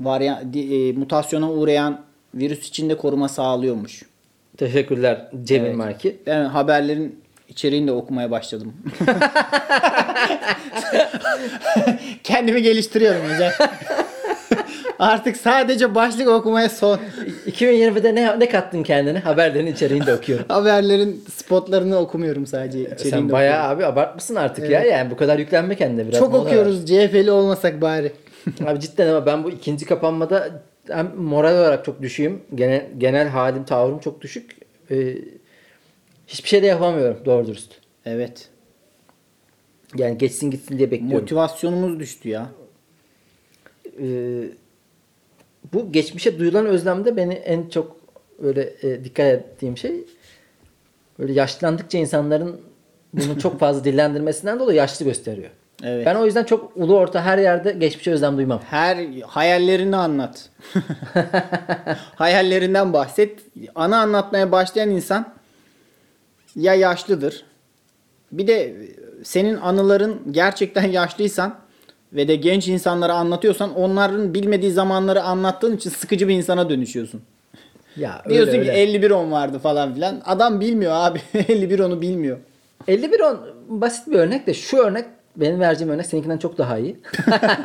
varya, di- e, mutasyona uğrayan virüs içinde koruma sağlıyormuş. Teşekkürler Cemil Evet. Marki. Ben haberlerin içeriğini de okumaya başladım. Kendimi geliştiriyorum hocam. Artık sadece başlık okumaya son. 2020'de ne, ne kattın kendine? Haberlerin içeriğini de okuyorum. Haberlerin spotlarını okumuyorum sadece. içeriğini Sen bayağı abi abartmışsın artık ya. Yani bu kadar yüklenme kendine biraz. Çok okuyoruz. CHP'li olmasak bari. Abi cidden ama ben bu ikinci kapanmada hem moral olarak çok düşüğüm. Genel, genel halim, tavrım çok düşük. Ee, hiçbir şey de yapamıyorum doğru dürüst. Evet. Yani geçsin gitsin diye bekliyorum. Motivasyonumuz düştü ya. Ee, bu geçmişe duyulan özlemde beni en çok böyle e, dikkat ettiğim şey böyle yaşlandıkça insanların bunu çok fazla dillendirmesinden dolayı yaşlı gösteriyor. Evet. Ben o yüzden çok ulu orta her yerde geçmişe özlem duymam. Her hayallerini anlat. Hayallerinden bahset. Ana anlatmaya başlayan insan ya yaşlıdır. Bir de senin anıların gerçekten yaşlıysan ve de genç insanlara anlatıyorsan onların bilmediği zamanları anlattığın için sıkıcı bir insana dönüşüyorsun. Ya öyle Diyorsun öyle. ki 51 on vardı falan filan. Adam bilmiyor abi. 51 onu bilmiyor. 51 on basit bir örnek de şu örnek benim vereceğim örnek seninkinden çok daha iyi.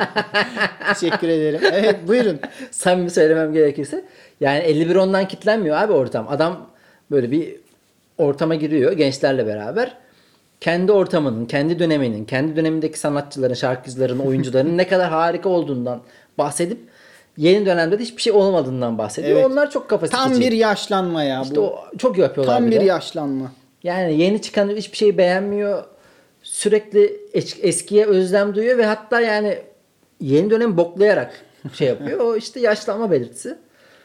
Teşekkür ederim. Evet buyurun. Samimi söylemem gerekirse. Yani 51 ondan kitlenmiyor abi ortam. Adam böyle bir ortama giriyor gençlerle beraber. Kendi ortamının, kendi döneminin, kendi dönemindeki sanatçıların, şarkıcıların, oyuncuların ne kadar harika olduğundan bahsedip yeni dönemde de hiçbir şey olmadığından bahsediyor. Evet. Onlar çok kafası Tam bir yaşlanma ya İşte bu. o çok yapıyorlar Tam bir bir yaşlanma. Yani yeni çıkan hiçbir şeyi beğenmiyor. Sürekli es- eskiye özlem duyuyor ve hatta yani yeni dönem boklayarak şey yapıyor. O işte yaşlanma belirtisi.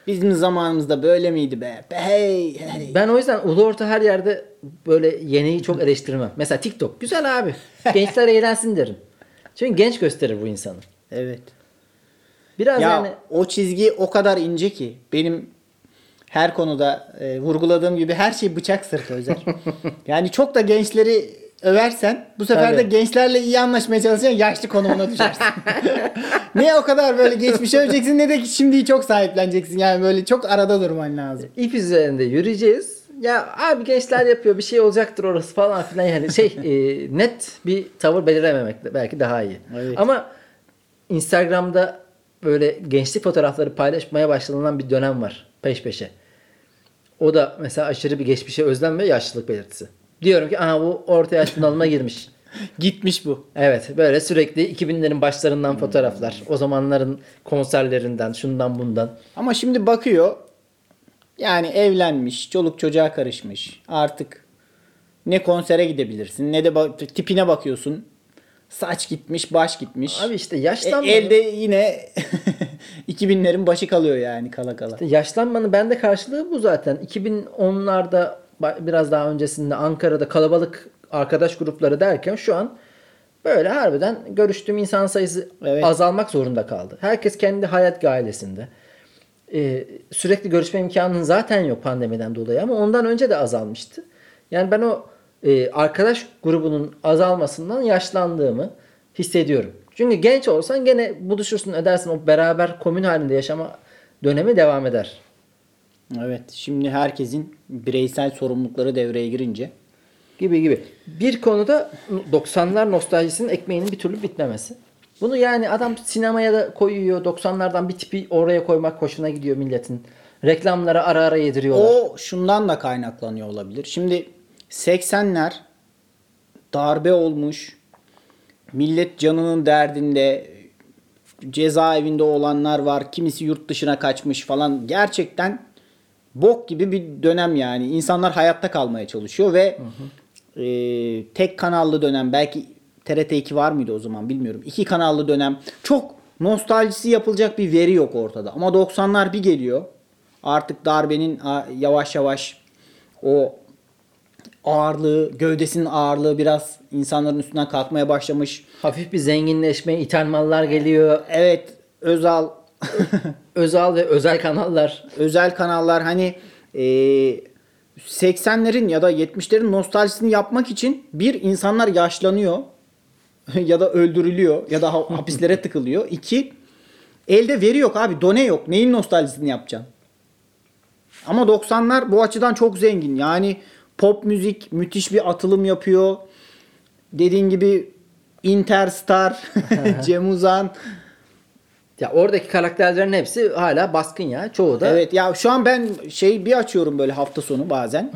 Bizim zamanımızda böyle miydi be? Be hey hey. Ben o yüzden ulu orta her yerde böyle yeniyi çok eleştirmem. Mesela TikTok güzel abi. Gençler eğlensin derim. Çünkü genç gösterir bu insanı. Evet. Biraz Ya yani o çizgi o kadar ince ki benim her konuda e, vurguladığım gibi her şey bıçak sırtı Özer. yani çok da gençleri översen bu sefer de Tabii. gençlerle iyi anlaşmaya çalışırsan yaşlı konumuna düşersin. ne o kadar böyle geçmişe öveceksin ne de şimdiyi çok sahipleneceksin. Yani böyle çok arada durman lazım. ip üzerinde yürüyeceğiz. Ya abi gençler yapıyor bir şey olacaktır orası falan filan yani şey e, net bir tavır belirlememek de belki daha iyi. Evet. Ama Instagram'da böyle gençlik fotoğrafları paylaşmaya başlanılan bir dönem var peş peşe. O da mesela aşırı bir geçmişe özlem ve yaşlılık belirtisi. Diyorum ki aha bu orta yaş bunalıma girmiş. Gitmiş bu. Evet böyle sürekli 2000'lerin başlarından fotoğraflar. O zamanların konserlerinden şundan bundan. Ama şimdi bakıyor yani evlenmiş, çoluk çocuğa karışmış. Artık ne konsere gidebilirsin ne de ba- tipine bakıyorsun. Saç gitmiş, baş gitmiş. Abi işte E, yaşlanmanın, elde yine 2000'lerin başı kalıyor yani kala kala. işte yaşlanmanın bende karşılığı bu zaten. 2010'larda ba- biraz daha öncesinde Ankara'da kalabalık arkadaş grupları derken şu an böyle harbiden görüştüğüm insan sayısı Evet. azalmak zorunda kaldı. Herkes kendi hayat gailesinde. Ee, sürekli görüşme imkanının zaten yok pandemiden dolayı ama ondan önce de azalmıştı. Yani ben o e, arkadaş grubunun azalmasından yaşlandığımı hissediyorum. Çünkü genç olsan gene buluşursun edersin o beraber komün halinde yaşama dönemi devam eder. Evet şimdi herkesin bireysel sorumlulukları devreye girince Gibi gibi. Bir konuda 90'lar nostaljisinin ekmeğinin bir türlü bitmemesi. Bunu yani adam sinemaya da koyuyor. 90'lardan bir tipi oraya koymak hoşuna gidiyor milletin. Reklamlara ara ara yediriyorlar. o şundan da kaynaklanıyor olabilir. Şimdi 80'ler darbe olmuş. Millet canının derdinde cezaevinde olanlar var. Kimisi yurt dışına kaçmış falan. Gerçekten bok gibi bir dönem yani. İnsanlar hayatta kalmaya çalışıyor ve e, tek kanallı dönem belki TRT 2 var mıydı o zaman bilmiyorum. İki kanallı dönem. Çok nostaljisi yapılacak bir veri yok ortada. Ama 90'lar bir geliyor. Artık darbenin yavaş yavaş o ağırlığı, gövdesinin ağırlığı biraz insanların üstünden kalkmaya başlamış. Hafif bir zenginleşme, ithal mallar geliyor. Evet, Özal Özel ve özel kanallar. özel kanallar hani e, 80'lerin ya da 70'lerin nostaljisini yapmak için bir insanlar yaşlanıyor. ya da öldürülüyor ya da ha- hapislere tıkılıyor. İki elde veri yok abi done yok. Neyin nostaljisini yapacaksın? Ama 90'lar bu açıdan çok zengin. Yani pop müzik müthiş bir atılım yapıyor. Dediğin gibi Interstar, Cem Uzan. Ya oradaki karakterlerin hepsi hala baskın ya. Çoğu da Evet ya şu an ben şey bir açıyorum böyle hafta sonu bazen.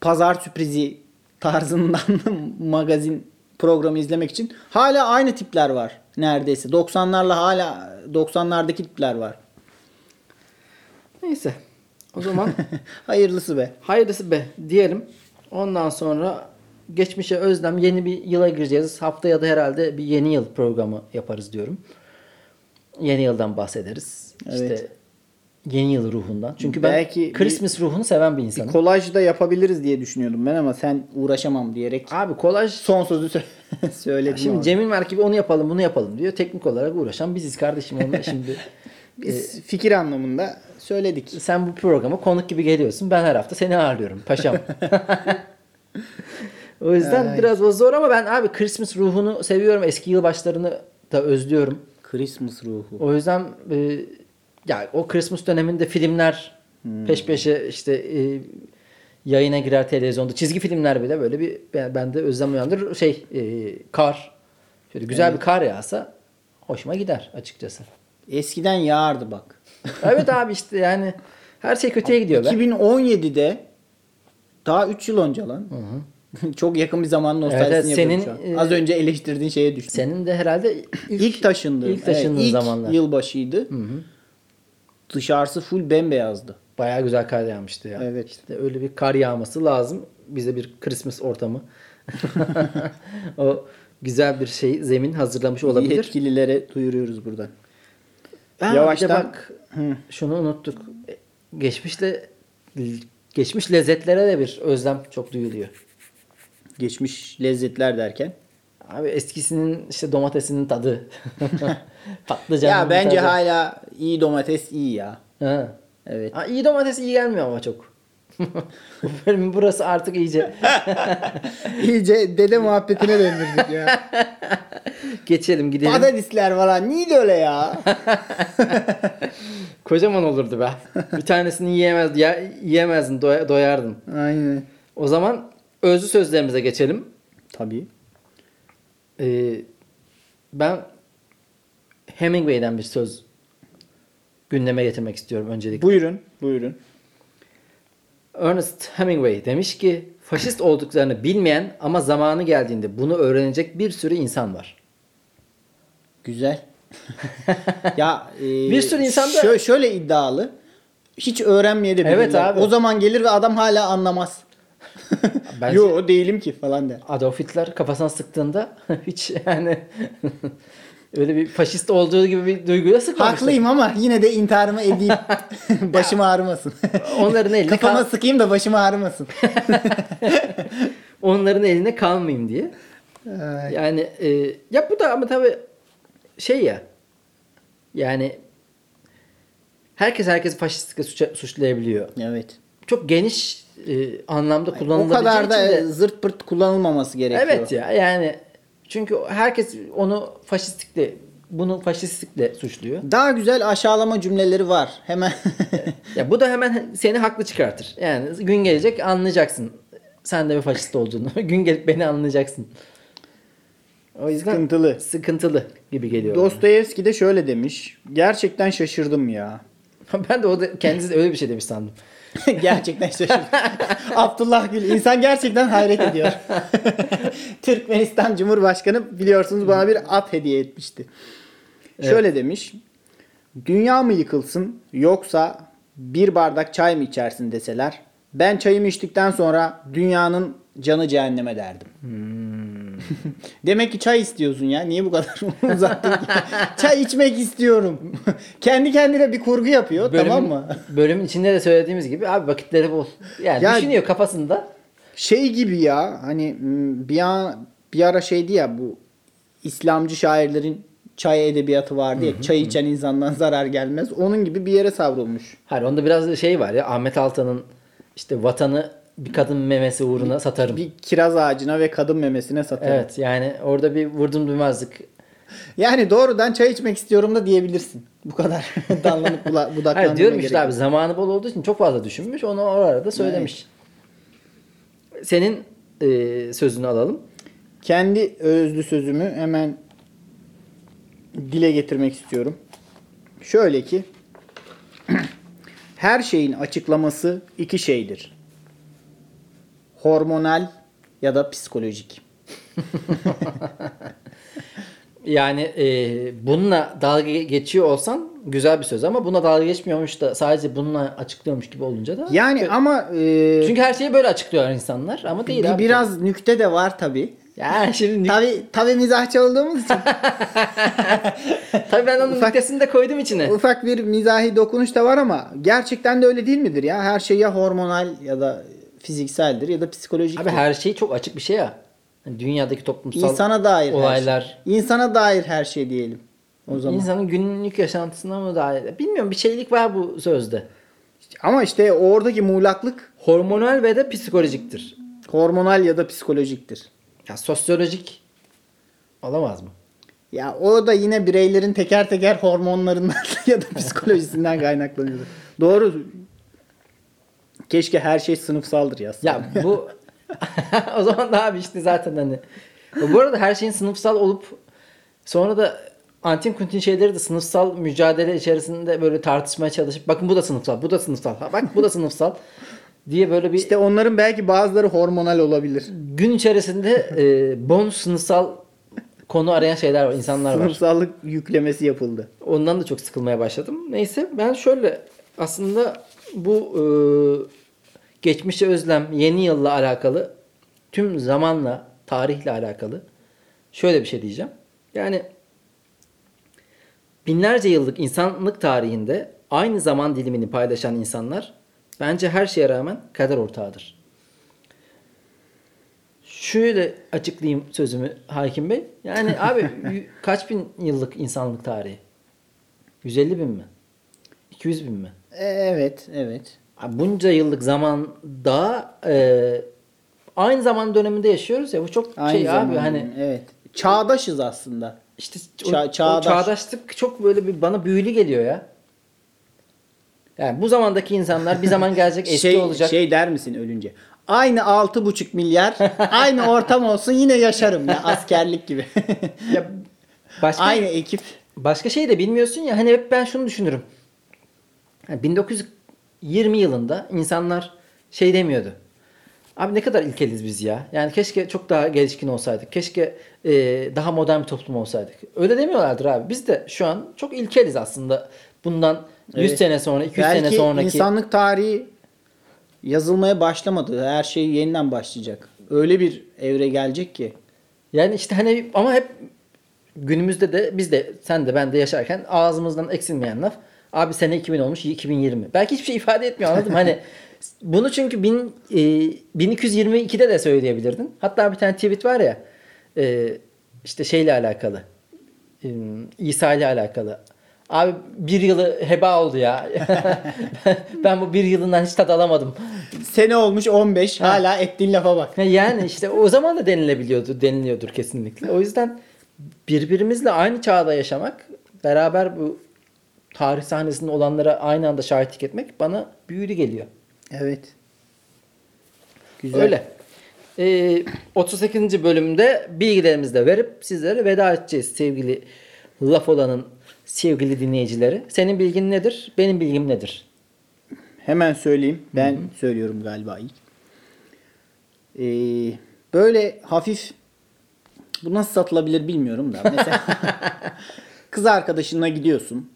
Pazar sürprizi tarzından magazin programı izlemek için. Hala aynı tipler var neredeyse. 90'larla hala 90'lardaki tipler var. neyse. O zaman Hayırlısı be. hayırlısı be diyelim. Ondan sonra geçmişe özlem yeni bir yıla gireceğiz. Haftaya da herhalde bir yeni yıl programı yaparız diyorum. Yeni yıldan bahsederiz. Evet. İşte yeni yıl ruhundan. Çünkü ben Belki bir- Christmas ruhunu seven bir Bir insanım. kolaj da yapabiliriz diye düşünüyordum ben ama sen uğraşamam diyerek Abi kolaj son sözü sö- söyledim. Şimdi ama. Cemil Merkeb'i onu yapalım bunu yapalım diyor. Teknik olarak uğraşan biziz kardeşim. Onunla şimdi Biz fikir anlamında söyledik. sen bu programa konuk gibi geliyorsun. Ben her hafta seni ağırlıyorum paşam. o yüzden Ay. biraz o zor ama ben abi Christmas ruhunu seviyorum. Eski yılbaşlarını da özlüyorum. Christmas ruhu. O yüzden e, ya o Christmas döneminde filmler Hmm. peş peşe işte e, yayına girer televizyonda. Çizgi filmler bile böyle bir ben- bende özlem uyandırır. Şey e, kar. Şöyle güzel bir kar yağsa hoşuma gider açıkçası. Eskiden yağardı bak. evet abi işte yani her şey kötüye gidiyor be. 2017'de daha 3 yıl önce lan. Çok yakın bir zaman nostaljisini Evet, evet, yapıyorum senin, şu an. e, Az önce eleştirdiğin şeye düştüm. Senin de herhalde ilk, ilk taşındığım. ilk taşındığın evet, ilk zamanlar. yılbaşıydı. Dışarısı full bembeyazdı. Bayağı güzel kar yağmıştı ya. Evet. İşte öyle bir kar yağması lazım. Bize bir Christmas ortamı. o güzel bir şey zemin hazırlamış olabilir. Yetkililere duyuruyoruz buradan. Ha, Yavaştan- bak şunu unuttuk. E, Geçmişle geçmiş lezzetlere de bir özlem çok duyuluyor. Geçmiş lezzetler derken. Abi eskisinin işte domatesinin tadı. Patlıcanın ya bence tadı. hala iyi domates iyi ya. Ha. Evet. Ha, iyi domates iyi gelmiyor ama çok. Bu burası artık iyice İyice dede muhabbetine döndürdük ya. geçelim gidelim. Patatesler falan niye öyle ya? Kocaman olurdu be. Bir tanesini yiyemez, ya, yiyemezdin, doya- doyardın. Aynen. O zaman özlü sözlerimize geçelim. Tabii. Ee, ben Hemingway'den bir söz gündeme getirmek istiyorum öncelikle. Buyurun. Buyurun. Ernest Hemingway demiş ki faşist olduklarını bilmeyen ama zamanı geldiğinde bunu öğrenecek bir sürü insan var. Güzel. ya e, Bir sürü insan da- şö- şöyle iddialı. Hiç öğrenmeye de bilirler. Evet abi. O zaman gelir ve adam hala anlamaz. Bence- Yo değilim ki falan der. Adolf Hitler kafasına sıktığında hiç yani öyle bir faşist olduğu gibi bir duyguyla sıkmamıştır. Haklıyım ama yine de intiharımı edeyim. başım ağrımasın. Onların eline Kafama kal- sıkayım da başım ağrımasın. onların eline kalmayayım diye. Yani e, ya bu da ama tabii şey ya yani herkes herkesi faşistlikle suçlayabiliyor. evet. Çok geniş e, anlamda O kullanılabileceği kadar da de- zırt pırt kullanılmaması gerekiyor. Evet ya yani çünkü herkes onu faşistlikle bunu faşistlikle suçluyor. Daha güzel aşağılama cümleleri var. Hemen Ya bu da hemen seni haklı çıkartır. Yani gün gelecek anlayacaksın. Sen de bir faşist olduğunu. gün gelip beni anlayacaksın. O yüzden Sıkıntılı. sıkıntılı gibi geliyor. Dostoyevski de şöyle demiş. Gerçekten şaşırdım ya. ben de o da kendisi de öyle bir şey demiş sandım. gerçekten şaşırdım. Abdullah Gül. insan gerçekten hayret ediyor. Türkmenistan Cumhurbaşkanı biliyorsunuz bana bir at hediye etmişti. Şöyle demiş. Dünya mı yıkılsın yoksa bir bardak çay mı içersin deseler ben çayımı içtikten sonra dünyanın canı cehenneme derdim. Demek ki çay istiyorsun ya. Niye bu kadar uzattın ki? çay içmek istiyorum. Kendi kendine bir kurgu yapıyor Bölümün, tamam mı? bölümün içinde de söylediğimiz gibi abi vakitleri bol. Yani Ya- düşünüyor kafasında. Şey gibi ya hani bir, an, bir ara şeydi ya bu İslamcı şairlerin çay edebiyatı vardı ya. Çay içen insandan zarar gelmez. Onun gibi bir yere savrulmuş. Hayır onda biraz şey var ya Ahmet Altan'ın işte vatanı bir kadın memesi uğruna satarım. Bir kiraz ağacına ve kadın memesine satarım. Evet yani orada bir vurdum duymazlık. Yani doğrudan çay içmek istiyorum da diyebilirsin. Bu kadar dallanıp budaklandırmaya Hayır diyorum işte abi zamanı bol olduğu için çok fazla düşünmüş. Onu orada da söylemiş. Senin e, sözünü alalım. Kendi özlü sözümü hemen dile getirmek istiyorum. Şöyle ki her şeyin açıklaması iki şeydir. Hormonal ya da psikolojik. Yani e, bununla dalga geçiyor olsan güzel bir söz ama buna dalga geçmiyormuş da sadece bununla açıklıyormuş gibi olunca da. Yani ama e, Çünkü her şeyi böyle açıklıyorlar insanlar ama değil bir- abi. biraz nükte de var tabi. Yani şimdi Tabi tabi mizahçı olduğumuz için tabii ben onun Ufak- nüktesini de koydum içine. ufak bir mizahi dokunuş da var ama gerçekten de öyle değil midir ya? Her şey ya hormonal ya da fizikseldir ya da psikolojik. Abi her şey çok açık bir şey ya. Yani dünyadaki toplumsal İnsana dair olaylar. her şey. İnsana dair her şey diyelim. O zaman. İnsanın günlük yaşantısına mı dair? Bilmiyorum bir şeylik var bu sözde. Ama işte oradaki muğlaklık Hormonal ve de psikolojiktir. hormonal ya da psikolojiktir. Ya sosyolojik olamaz mı? Ya o da yine bireylerin teker teker hormonlarından ya da psikolojisinden kaynaklanıyor. Doğru. Keşke her şey sınıfsaldır ya. Ya bu o zaman da abi işte zaten hani. Bu arada her şeyin sınıfsal olup sonra da antin kuntin şeyleri de sınıfsal mücadele içerisinde böyle tartışmaya çalışıp bakın bu da sınıfsal, bu da sınıfsal, ha, bak bu da sınıfsal diye böyle bir İşte onların belki bazıları hormonal olabilir. gün içerisinde e, bonus sınıfsal konu arayan şeyler var, insanlar var. Sınıfsallık yüklemesi yapıldı. Ondan da çok sıkılmaya başladım. Neyse ben şöyle aslında bu e, geçmişe özlem yeni yılla alakalı tüm zamanla tarihle alakalı şöyle bir şey diyeceğim. Yani binlerce yıllık insanlık tarihinde aynı zaman dilimini paylaşan insanlar bence her şeye rağmen kader ortağıdır. Şöyle açıklayayım sözümü Hakim Bey. Yani abi kaç bin yıllık insanlık tarihi? 150 bin mi? 200 bin mi? E, Evet, evet. Abi bunca yıllık zamanda e, aynı zaman döneminde yaşıyoruz ya bu çok Aynı şey abi zamanda, hani evet. Çağdaşız aslında. işte o, Ça- o çağdaş. çağdaşlık çok böyle bir bana büyülü geliyor ya. Yani bu zamandaki insanlar bir zaman gelecek eski şey, olacak. Şey der misin ölünce? Aynı 6,5 milyar, aynı ortam olsun yine yaşarım ya askerlik gibi. Ya başka aynı ekip. Başka şey de bilmiyorsun ya hani hep ben şunu düşünürüm. Yani 1920 yılında insanlar şey demiyordu. Abi ne kadar ilkeliz biz ya. Yani keşke çok daha gelişkin olsaydık. Keşke e, daha modern bir toplum olsaydık. Öyle demiyorlardır abi. Biz de şu an çok ilkeliz aslında. Bundan 100 Evet. sene sonra, 200 Belki sene sonraki. insanlık tarihi yazılmaya başlamadı. Her şey yeniden başlayacak. Öyle bir evre gelecek ki. Yani işte hani ama hep günümüzde de biz de sen de ben de yaşarken ağzımızdan eksilmeyen laf. Abi sene 2000 olmuş 2020. Belki hiçbir şey ifade etmiyor anladın mı? Hani bunu çünkü bin, e, 1222'de de söyleyebilirdin. Hatta bir tane tweet var ya e, işte şeyle alakalı. E, İsa ile alakalı. Abi bir yılı heba oldu ya. ben bu bir yılından hiç tad alamadım. Sene olmuş 15 hala ettiğin lafa bak. Ha, Yani işte o zaman da denilebiliyordu, deniliyordur kesinlikle. O yüzden birbirimizle aynı çağda yaşamak, beraber bu tarih sahnesinde olanlara aynı anda şahitlik etmek bana büyülü geliyor. Evet. Güzel. Öyle. Ee, 38. bölümde bilgilerimizi de verip sizlere veda edeceğiz sevgili Laf Olan'ın sevgili dinleyicileri. Senin bilgin nedir? Benim bilgim nedir? Hemen söyleyeyim. Ben söylüyorum galiba ilk. Ee, böyle hafif bu nasıl satılabilir bilmiyorum da. Mesela kız arkadaşınla gidiyorsun.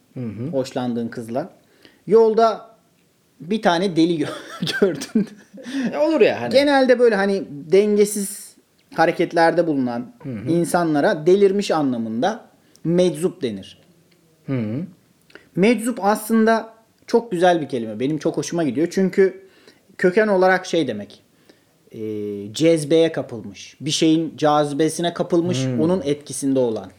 Hoşlandığın kızla. Yolda bir tane deli gö- gördün. E, olur ya hani. Genelde böyle hani dengesiz hareketlerde bulunan insanlara delirmiş anlamında meczup denir. Hı hı. Meczup aslında çok güzel bir kelime. Benim çok hoşuma gidiyor. Çünkü köken olarak şey demek. E, cezbeye kapılmış. Bir şeyin cazibesine kapılmış. Onun etkisinde olan. Hmm.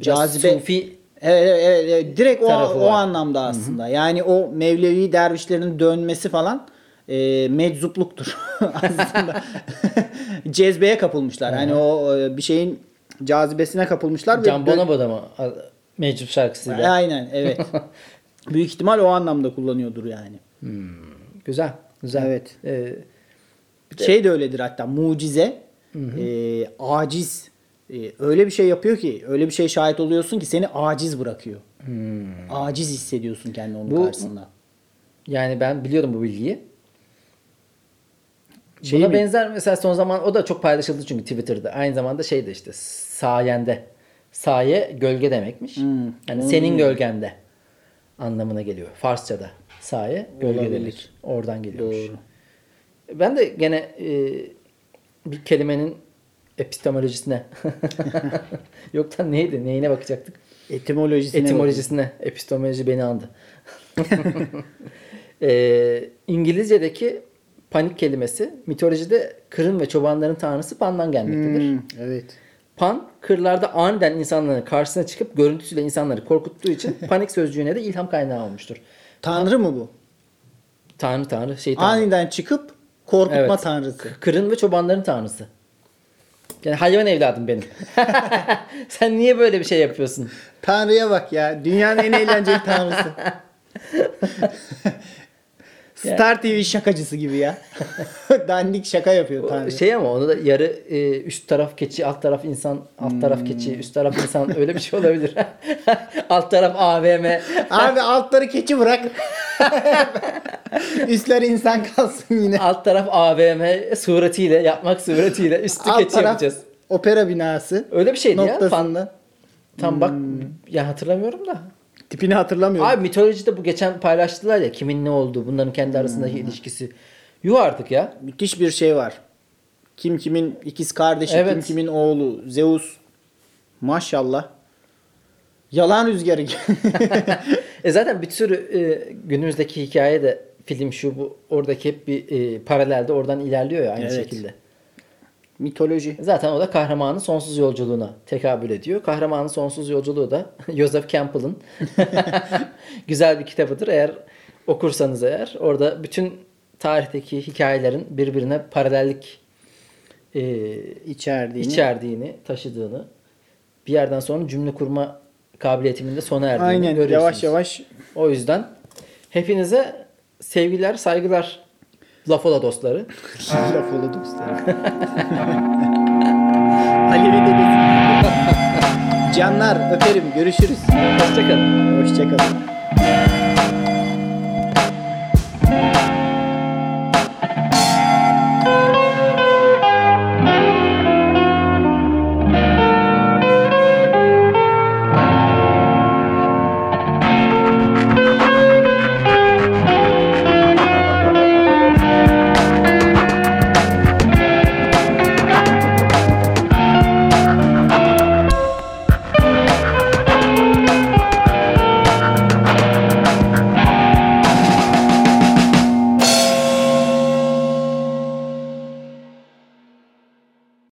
Biraz Cazibe. sufi Evet, evet, evet, evet. direkt o, tarafı o var. anlamda aslında. Yani o Mevlevi dervişlerin dönmesi falan e, meczupluktur aslında. Cezbeye kapılmışlar. Hani o e, bir şeyin cazibesine kapılmışlar. Can dö- Bonomo'da mı? Meczup şarkısıyla. Aynen evet. Büyük ihtimal o anlamda kullanıyordur yani. Güzel. Güzel. Evet. Ee, Şey de öyledir hatta mucize, e, aciz. E, öyle bir şey yapıyor ki, öyle bir şey şahit oluyorsun ki seni aciz bırakıyor. Aciz hissediyorsun kendini onun Bu- karşısında. yani ben biliyorum bu bilgiyi. Şey Buna mi? benzer mesela son zaman o da çok paylaşıldı çünkü Twitter'da. Aynı zamanda şey de işte sayende. Saye gölge demekmiş. Hmm. Yani senin gölgende anlamına geliyor. Farsçada. Saye gölge Olabilir. demek. Oradan geliyormuş. Doğru. Ben de gene e, bir kelimenin epistemolojisine yoktan neydi? Neyine bakacaktık? Etimolojisine Etimolojisine. Epistemoloji beni andı. e, İngilizce'deki panik kelimesi mitolojide kırın ve çobanların tanrısı Pan'dan gelmektedir. Hmm, evet. Pan kırlarda aniden insanların karşısına çıkıp görüntüsüyle insanları korkuttuğu için panik sözcüğüne de ilham kaynağı olmuştur. Tanrı mı bu? Tanrı tanrı şey tanrı. Aniden çıkıp korkutma Evet. tanrısı. Kırın ve çobanların tanrısı. Yani hayvan evladım benim. Sen niye böyle bir şey yapıyorsun? Tanrı'ya bak ya. Dünyanın en eğlenceli tanrısı. Star TV şakacısı gibi ya. Dandik şaka yapıyor Tanrı. Şey ama onu da yarı e, üst taraf keçi, alt taraf insan, alt taraf keçi, üst taraf insan öyle bir şey olabilir. alt taraf AVM. Abi altları keçi bırak. Üstleri insan kalsın yine. alt taraf AVM suretiyle yapmak suretiyle üstü Alt keçi taraf yapacağız. opera binası. Öyle bir şeydi ya. Fan- Noktasında. Tam bak ya hatırlamıyorum da. Tipini hatırlamıyorum. Abi mitolojide bu geçen paylaştılar ya kimin ne olduğu, bunların kendi arasındaki ilişkisi. Yuh artık ya. Müthiş bir şey var. Kim kimin ikiz kardeşi, Evet. kim kimin oğlu. Zeus. Maşallah. Yalan rüzgarı. E zaten bir sürü e, günümüzdeki hikaye de film şu bu oradaki hep bir e, paralelde oradan ilerliyor ya aynı Evet. şekilde. Mitoloji. Zaten o da kahramanın sonsuz yolculuğuna tekabül ediyor. Kahramanın sonsuz yolculuğu da Joseph Campbell'ın güzel bir kitabıdır. Eğer okursanız eğer orada bütün tarihteki hikayelerin birbirine paralellik e, içerdiğini. içerdiğini, taşıdığını bir yerden sonra cümle kurma kabiliyetimin de sona erdiğini Aynen görüyorsunuz. yavaş yavaş O yüzden hepinize sevgiler, saygılar Lafola dostları. laf oldu dostlar. Alevi dedesi. Canlar öperim görüşürüz. Hoşçakalın. Hoşçakalın.